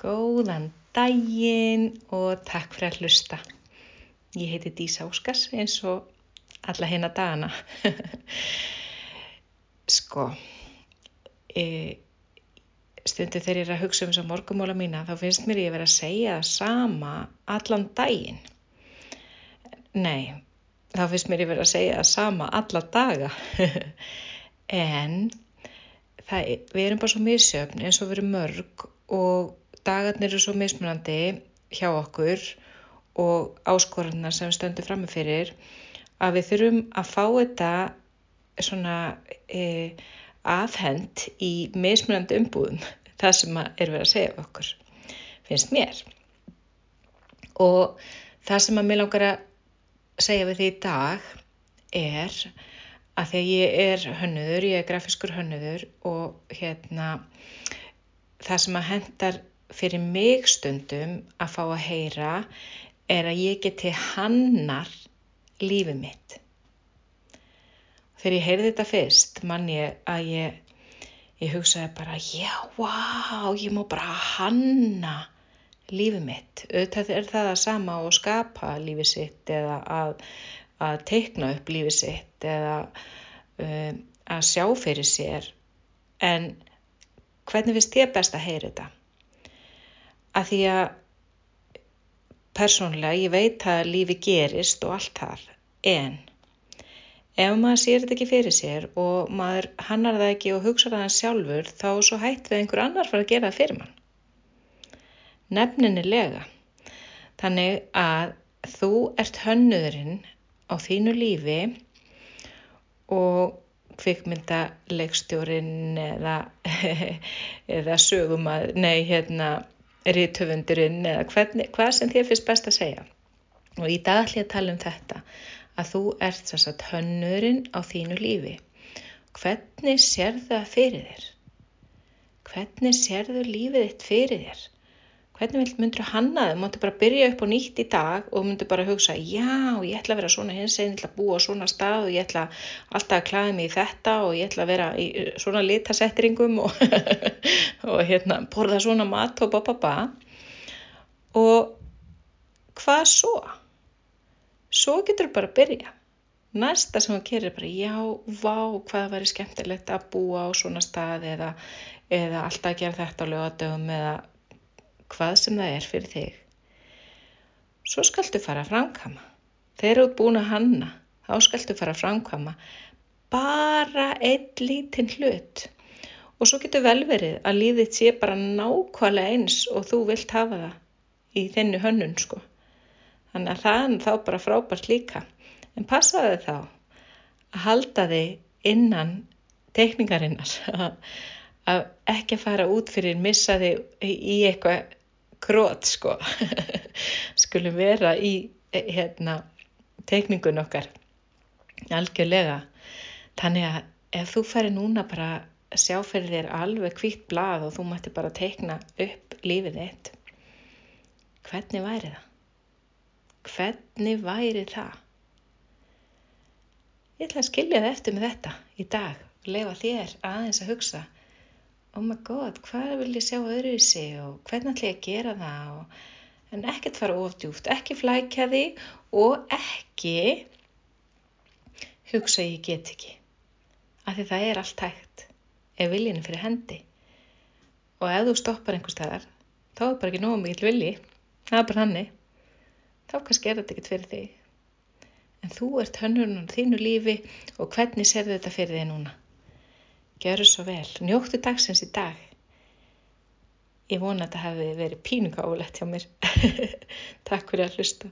Góðan daginn og takk fyrir að hlusta. Ég heiti Dísa Óskars eins og alla hérna dagana. sko, e, stundu þegar ég er að hugsa um þess að morgumóla mína þá finnst mér ég verið að segja það sama allan daginn. Nei, þá finnst mér ég verið að segja það sama alla daga. en það, við erum bara svo misjöfn eins og við erum mörg og dagarnir eru svo mismunandi hjá okkur og áskorannar sem stöndum framifyrir að við þurfum að fá þetta svona e, afhend í mismunandi umbúðum. Það sem er verið að segja okkur finnst mér. Og það sem að mér langar að segja við því í dag er að þegar ég er hönnuður, ég er grafiskur hönnuður og hérna það sem að hendar fyrir mig stundum að fá að heyra er að ég geti hannar lífið mitt. Þegar ég heyrði þetta fyrst mann ég að ég, ég hugsaði bara já, wow, ég má bara hanna lífið mitt. Auðvitað er það að sama og skapa lífið sitt eða að, að teikna upp lífið sitt eða um, að sjá fyrir sér en hvernig finnst ég best að heyra þetta? Að því að persónlega ég veit að lífi gerist og allt þar en ef maður sér þetta ekki fyrir sér og maður hannar það ekki og hugsa það sjálfur þá svo hættir það einhver annar fara að gera það fyrir mann. Nefnilega. Þannig að þú ert hönnuðurinn á þínu lífi og kvikmyndalegstjórin eða, eða sögum að, nei hérna rítöfundurinn eða hvernig, hvað sem þér finnst best að segja. Og í dag ætlum ég að tala um þetta, að þú ert þess að hönnurinn á þínu lífi. Hvernig sér það fyrir þér? Hvernig sér þau lífið þitt fyrir þér? Hvernig myndur þú hanna þau? Máttu bara byrja upp og nýtt í dag og myndur bara hugsa, já, ég ætla að vera svona hins einn, ég ætla að búa svona stað og ég ætla alltaf að klæða mig í þetta og ég ætla að vera í svona litasettingum og, og hérna, borða svona mat og bababa. Og hvað svo? Svo getur þú bara að byrja. Næsta sem þú gerir er bara, já, vá, hvað væri skemmtilegt að búa á svona stað eða, eða alltaf að gera þetta á lögadögum eða hvað sem það er fyrir þig. Svo skaltu fara að framkama. Þegar þú ert búin að hanna, þá skaltu fara að framkama bara einn lítinn hlut. Og svo getur vel verið að líðið sé bara nákvæmlega eins og þú vilt hafa það í þennu hönnun sko. Þannig að það er þá bara frábært líka. En passaði þá að halda þig innan teikningarinnar að ekki að fara út fyrir missaði í eitthvað krót sko skulum vera í hérna teikningun okkar algjörlega þannig að ef þú færi núna bara að sjá fyrir þér alveg hvitt blað og þú mætti bara teikna upp lífið þitt hvernig væri það? Hvernig væri það? Ég ætla að skilja það eftir með þetta í dag og lefa þér aðeins að hugsa oh my god, hvað vil ég sjá öðru í sig og hvernig ætlum ég að gera það og, en ekkert fara ofdjúft, ekki flækja því og ekki hugsa ég get ekki. Af því það er allt hægt ef viljinu fyrir hendi. Og ef þú stoppar einhver staðar þá er bara ekki nógu mikið vilji. Það er bara hanni þá kannski er þetta ekkert fyrir þig. En þú ert hönnurinn á þínu lífi og hvernig serðu þetta fyrir þig núna Gjöru svo vel. Njóttu dagsins í dag. Ég vona að þetta hefði verið pínugáulegt hjá mér. Takk fyrir að hlusta.